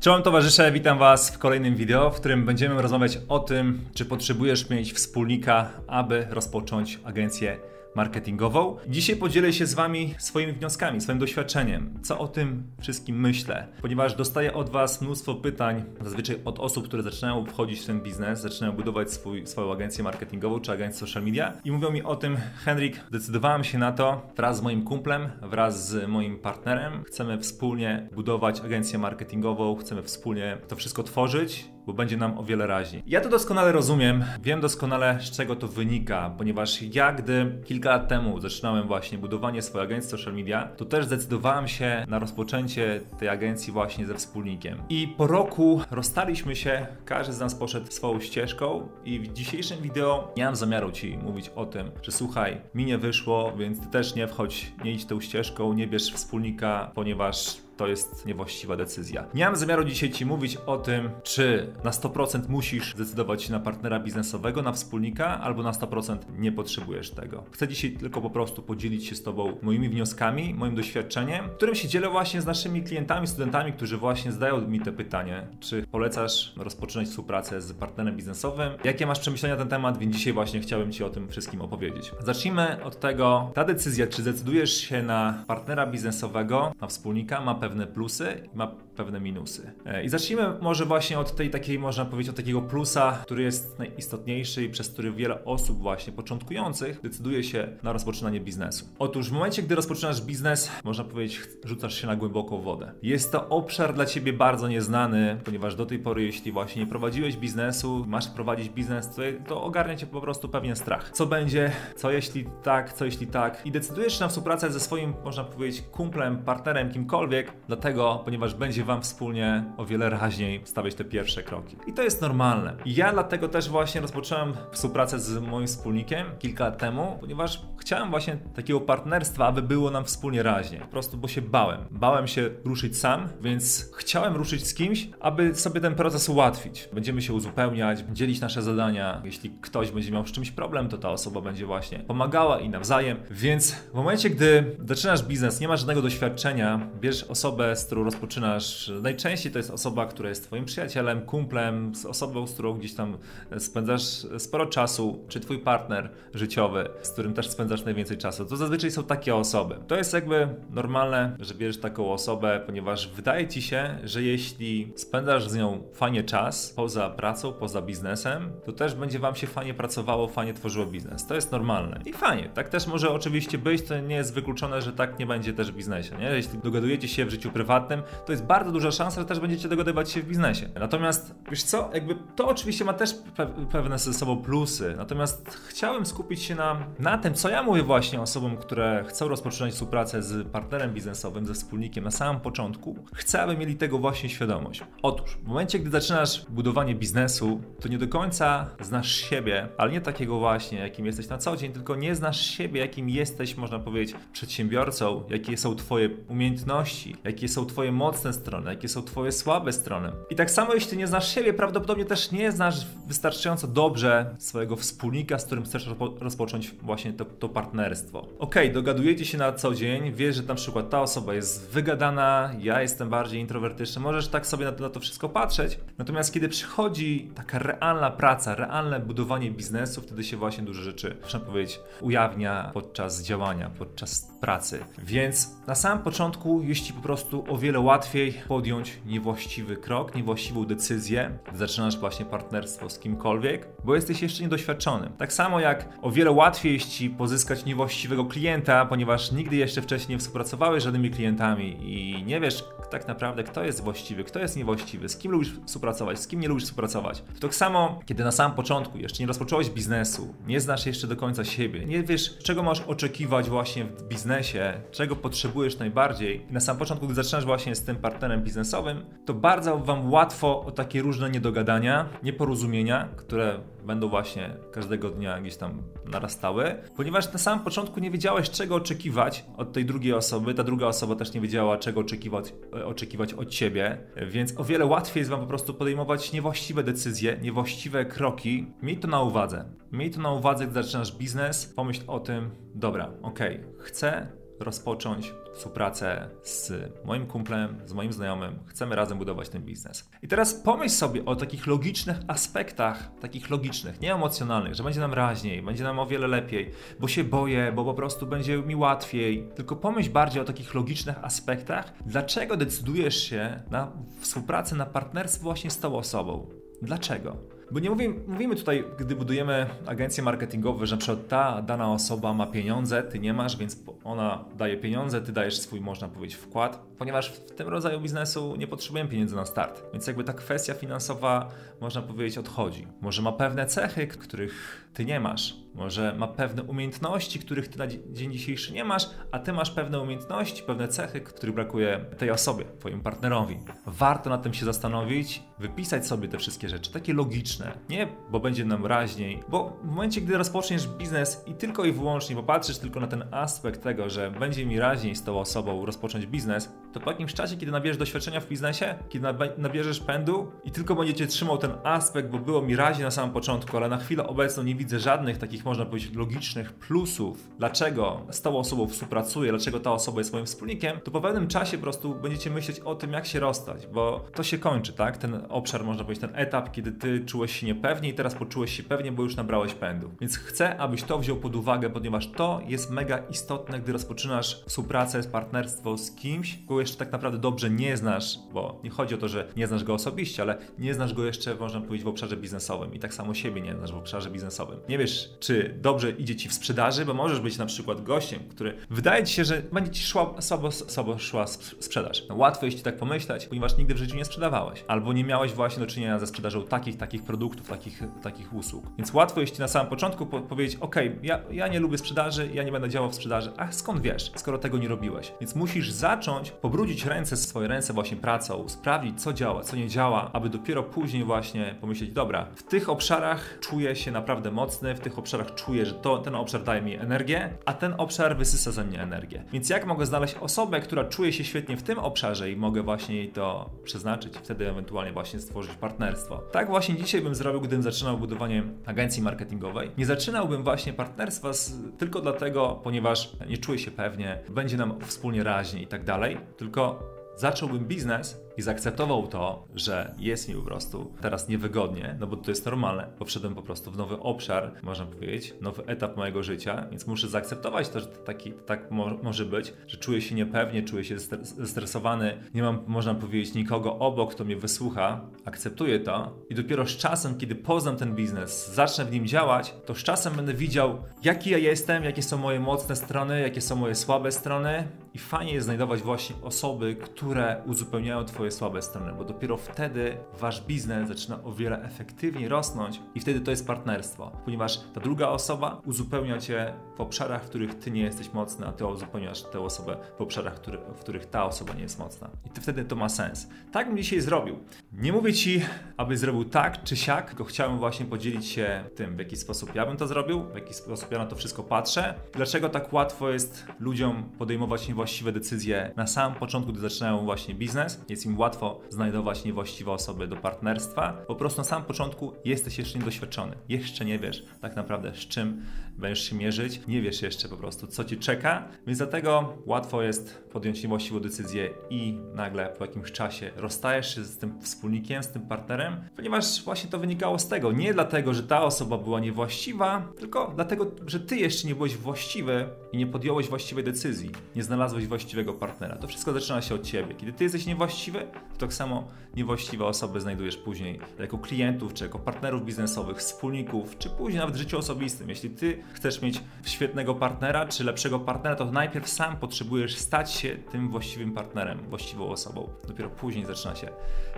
Czołem towarzysze, witam Was w kolejnym wideo, w którym będziemy rozmawiać o tym, czy potrzebujesz mieć wspólnika, aby rozpocząć agencję marketingową. Dzisiaj podzielę się z Wami swoimi wnioskami, swoim doświadczeniem, co o tym wszystkim myślę, ponieważ dostaję od Was mnóstwo pytań, zazwyczaj od osób, które zaczynają wchodzić w ten biznes, zaczynają budować swój, swoją agencję marketingową czy agencję social media i mówią mi o tym, Henryk, decydowałem się na to wraz z moim kumplem, wraz z moim partnerem. Chcemy wspólnie budować agencję marketingową, chcemy wspólnie to wszystko tworzyć bo będzie nam o wiele raźniej. Ja to doskonale rozumiem, wiem doskonale z czego to wynika, ponieważ ja gdy kilka lat temu zaczynałem właśnie budowanie swojej agencji social media, to też zdecydowałem się na rozpoczęcie tej agencji właśnie ze wspólnikiem. I po roku rozstaliśmy się, każdy z nas poszedł swoją ścieżką i w dzisiejszym wideo nie mam zamiaru Ci mówić o tym, że słuchaj, mi nie wyszło, więc Ty też nie wchodź, nie idź tą ścieżką, nie bierz wspólnika, ponieważ to jest niewłaściwa decyzja. Nie mam zamiaru dzisiaj Ci mówić o tym, czy na 100% musisz zdecydować się na partnera biznesowego, na wspólnika, albo na 100% nie potrzebujesz tego. Chcę dzisiaj tylko po prostu podzielić się z Tobą moimi wnioskami, moim doświadczeniem, którym się dzielę właśnie z naszymi klientami, studentami, którzy właśnie zadają mi te pytanie, czy polecasz rozpoczynać współpracę z partnerem biznesowym, jakie masz przemyślenia na ten temat, więc dzisiaj właśnie chciałem Ci o tym wszystkim opowiedzieć. Zacznijmy od tego, ta decyzja, czy zdecydujesz się na partnera biznesowego, na wspólnika, ma pewne pewne plusy i ma pewne minusy. E, I zacznijmy może właśnie od tej takiej, można powiedzieć, od takiego plusa, który jest najistotniejszy i przez który wiele osób właśnie początkujących decyduje się na rozpoczynanie biznesu. Otóż w momencie, gdy rozpoczynasz biznes, można powiedzieć, rzucasz się na głęboką wodę. Jest to obszar dla ciebie bardzo nieznany, ponieważ do tej pory, jeśli właśnie nie prowadziłeś biznesu, masz prowadzić biznes, to, to ogarnia cię po prostu pewien strach. Co będzie, co jeśli tak, co jeśli tak i decydujesz się na współpracę ze swoim, można powiedzieć, kumplem, partnerem, kimkolwiek, dlatego, ponieważ będzie Wam wspólnie o wiele raźniej stawiać te pierwsze kroki. I to jest normalne. Ja dlatego też właśnie rozpocząłem współpracę z moim wspólnikiem kilka lat temu, ponieważ chciałem właśnie takiego partnerstwa, aby było nam wspólnie raźniej. Po prostu, bo się bałem. Bałem się ruszyć sam, więc chciałem ruszyć z kimś, aby sobie ten proces ułatwić. Będziemy się uzupełniać, dzielić nasze zadania. Jeśli ktoś będzie miał z czymś problem, to ta osoba będzie właśnie pomagała i nawzajem. Więc w momencie, gdy zaczynasz biznes, nie masz żadnego doświadczenia, bierz osobę, osobę, z którą rozpoczynasz. Najczęściej to jest osoba, która jest Twoim przyjacielem, kumplem, z osobą, z którą gdzieś tam spędzasz sporo czasu, czy Twój partner życiowy, z którym też spędzasz najwięcej czasu. To zazwyczaj są takie osoby. To jest jakby normalne, że bierzesz taką osobę, ponieważ wydaje Ci się, że jeśli spędzasz z nią fajnie czas, poza pracą, poza biznesem, to też będzie Wam się fajnie pracowało, fajnie tworzyło biznes. To jest normalne. I fajnie. Tak też może oczywiście być, to nie jest wykluczone, że tak nie będzie też w biznesie. Nie? Jeśli dogadujecie się w życiu prywatnym, to jest bardzo duża szansa, że też będziecie dogadywać się w biznesie. Natomiast, wiesz co, jakby to oczywiście ma też pe pewne ze sobą plusy, natomiast chciałem skupić się na, na tym, co ja mówię właśnie osobom, które chcą rozpoczynać współpracę z partnerem biznesowym, ze wspólnikiem na samym początku. Chcę, aby mieli tego właśnie świadomość. Otóż, w momencie, gdy zaczynasz budowanie biznesu, to nie do końca znasz siebie, ale nie takiego właśnie, jakim jesteś na co dzień, tylko nie znasz siebie, jakim jesteś, można powiedzieć, przedsiębiorcą, jakie są Twoje umiejętności, jakie są Twoje mocne strony, jakie są Twoje słabe strony. I tak samo, jeśli nie znasz siebie, prawdopodobnie też nie znasz wystarczająco dobrze swojego wspólnika, z którym chcesz rozpocząć właśnie to, to partnerstwo. Ok, dogadujecie się na co dzień, wiesz, że na przykład ta osoba jest wygadana, ja jestem bardziej introwertyczny, możesz tak sobie na to, na to wszystko patrzeć. Natomiast kiedy przychodzi taka realna praca, realne budowanie biznesu, wtedy się właśnie dużo rzeczy, można powiedzieć, ujawnia podczas działania, podczas pracy. Więc na samym początku, jeśli po prostu o wiele łatwiej podjąć niewłaściwy krok, niewłaściwą decyzję, zaczynasz właśnie partnerstwo z kimkolwiek, bo jesteś jeszcze niedoświadczonym. Tak samo jak o wiele łatwiej jest ci pozyskać niewłaściwego klienta, ponieważ nigdy jeszcze wcześniej nie współpracowałeś z żadnymi klientami i nie wiesz tak naprawdę, kto jest właściwy, kto jest niewłaściwy, z kim lubisz współpracować, z kim nie lubisz współpracować. To tak samo, kiedy na samym początku jeszcze nie rozpocząłeś biznesu, nie znasz jeszcze do końca siebie, nie wiesz, czego masz oczekiwać właśnie w biznesie, czego potrzebujesz najbardziej, i na samym początku, gdy zaczynasz właśnie z tym partnerem biznesowym, to bardzo Wam łatwo o takie różne niedogadania, nieporozumienia, które będą właśnie każdego dnia gdzieś tam narastały, ponieważ na samym początku nie wiedziałeś, czego oczekiwać od tej drugiej osoby, ta druga osoba też nie wiedziała, czego oczekiwać, oczekiwać od ciebie, więc o wiele łatwiej jest Wam po prostu podejmować niewłaściwe decyzje, niewłaściwe kroki. Miej to na uwadze. Miej to na uwadze, gdy zaczynasz biznes, pomyśl o tym, dobra, okej, chcę rozpocząć współpracę z moim kumplem, z moim znajomym. Chcemy razem budować ten biznes. I teraz pomyśl sobie o takich logicznych aspektach, takich logicznych, nie emocjonalnych, że będzie nam raźniej, będzie nam o wiele lepiej, bo się boję, bo po prostu będzie mi łatwiej. Tylko pomyśl bardziej o takich logicznych aspektach, dlaczego decydujesz się na współpracę, na partnerstwo właśnie z tą osobą. Dlaczego? Bo nie mówimy, mówimy tutaj, gdy budujemy agencje marketingowe, że przykład ta dana osoba ma pieniądze, ty nie masz, więc ona daje pieniądze, ty dajesz swój, można powiedzieć, wkład, ponieważ w tym rodzaju biznesu nie potrzebujemy pieniędzy na start. Więc jakby ta kwestia finansowa, można powiedzieć, odchodzi. Może ma pewne cechy, których ty nie masz. Może ma pewne umiejętności, których ty na dzień dzisiejszy nie masz, a ty masz pewne umiejętności, pewne cechy, których brakuje tej osobie, twojemu partnerowi. Warto nad tym się zastanowić, wypisać sobie te wszystkie rzeczy, takie logiczne. Nie, bo będzie nam raźniej, bo w momencie, gdy rozpoczniesz biznes i tylko i wyłącznie popatrzysz tylko na ten aspekt tego, że będzie mi raźniej z tą osobą rozpocząć biznes, to po jakimś czasie, kiedy nabierzesz doświadczenia w biznesie, kiedy nabierzesz pędu i tylko będziecie trzymał ten aspekt, bo było mi raźniej na samym początku, ale na chwilę obecną nie widzę żadnych takich, można powiedzieć, logicznych plusów, dlaczego z tą osobą współpracuję, dlaczego ta osoba jest moim wspólnikiem, to po pewnym czasie po prostu będziecie myśleć o tym, jak się rozstać, bo to się kończy, tak? Ten obszar, można powiedzieć, ten etap, kiedy ty czułeś się niepewnie i teraz poczułeś się pewnie, bo już nabrałeś pędu. Więc chcę, abyś to wziął pod uwagę, ponieważ to jest mega istotne, gdy rozpoczynasz współpracę, partnerstwo z kimś, kogo jeszcze tak naprawdę dobrze nie znasz, bo nie chodzi o to, że nie znasz go osobiście, ale nie znasz go jeszcze, można powiedzieć, w obszarze biznesowym i tak samo siebie nie znasz w obszarze biznesowym. Nie wiesz, czy dobrze idzie ci w sprzedaży, bo możesz być na przykład gościem, który wydaje ci się, że będzie ci szła, słabo, słabo szła sprzedaż. No, łatwo jest ci tak pomyśleć, ponieważ nigdy w życiu nie sprzedawałeś, albo nie miałeś właśnie do czynienia ze sprzedażą takich, takich produktów, takich, takich usług. Więc łatwo jest ci na samym początku po powiedzieć, ok, ja, ja nie lubię sprzedaży, ja nie będę działał w sprzedaży. A skąd wiesz, skoro tego nie robiłeś? Więc musisz zacząć pobrudzić ręce, swoje ręce właśnie pracą, sprawdzić co działa, co nie działa, aby dopiero później właśnie pomyśleć, dobra, w tych obszarach czuję się naprawdę mocny, w tych obszarach czuję, że to, ten obszar daje mi energię, a ten obszar wysysa ze mnie energię. Więc jak mogę znaleźć osobę, która czuje się świetnie w tym obszarze i mogę właśnie jej to przeznaczyć i wtedy ewentualnie właśnie stworzyć partnerstwo. Tak właśnie dzisiaj bym zrobił, gdybym zaczynał budowanie agencji marketingowej. Nie zaczynałbym właśnie partnerstwa z, tylko dlatego, ponieważ nie czuję się pewnie, będzie nam wspólnie raźnie i tak dalej, tylko zacząłbym biznes i zaakceptował to, że jest mi po prostu teraz niewygodnie, no bo to jest normalne, bo wszedłem po prostu w nowy obszar, można powiedzieć, nowy etap mojego życia, więc muszę zaakceptować to, że taki, tak mo może być, że czuję się niepewnie, czuję się zestresowany, nie mam, można powiedzieć, nikogo obok, kto mnie wysłucha, akceptuję to i dopiero z czasem, kiedy poznam ten biznes, zacznę w nim działać, to z czasem będę widział, jaki ja jestem, jakie są moje mocne strony, jakie są moje słabe strony i fajnie jest znajdować właśnie osoby, które uzupełniają Twoje swoje słabe strony, bo dopiero wtedy wasz biznes zaczyna o wiele efektywniej rosnąć i wtedy to jest partnerstwo, ponieważ ta druga osoba uzupełnia cię w obszarach, w których ty nie jesteś mocny, a ty uzupełniasz tę osobę w obszarach, który, w których ta osoba nie jest mocna. I ty wtedy to ma sens. Tak bym dzisiaj zrobił. Nie mówię ci, abyś zrobił tak czy siak, tylko chciałem właśnie podzielić się tym, w jaki sposób ja bym to zrobił, w jaki sposób ja na to wszystko patrzę. Dlaczego tak łatwo jest ludziom podejmować niewłaściwe decyzje na samym początku, gdy zaczynają właśnie biznes. Jest im łatwo znajdować niewłaściwe osoby do partnerstwa. Po prostu na samym początku jesteś jeszcze niedoświadczony. Jeszcze nie wiesz tak naprawdę z czym będziesz się mierzyć. Nie wiesz jeszcze po prostu co ci czeka, więc dlatego łatwo jest podjąć niewłaściwą decyzję i nagle po jakimś czasie rozstajesz się z tym wspólnikiem, z tym partnerem, ponieważ właśnie to wynikało z tego. Nie dlatego, że ta osoba była niewłaściwa, tylko dlatego, że ty jeszcze nie byłeś właściwy i nie podjąłeś właściwej decyzji. Nie znalazłeś właściwego partnera. To wszystko zaczyna się od ciebie. Kiedy ty jesteś niewłaściwy, tak samo niewłaściwe osoby znajdujesz później jako klientów, czy jako partnerów biznesowych, wspólników, czy później nawet w życiu osobistym. Jeśli ty chcesz mieć świetnego partnera, czy lepszego partnera, to najpierw sam potrzebujesz stać się tym właściwym partnerem, właściwą osobą. Dopiero później zaczyna się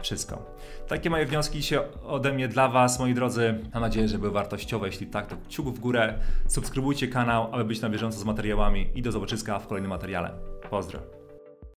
wszystko. Takie moje wnioski się ode mnie dla Was, moi drodzy. Mam nadzieję, że były wartościowe. Jeśli tak, to kciuk w górę. Subskrybujcie kanał, aby być na bieżąco z materiałami i do zobaczyska w kolejnym materiale. Pozdro.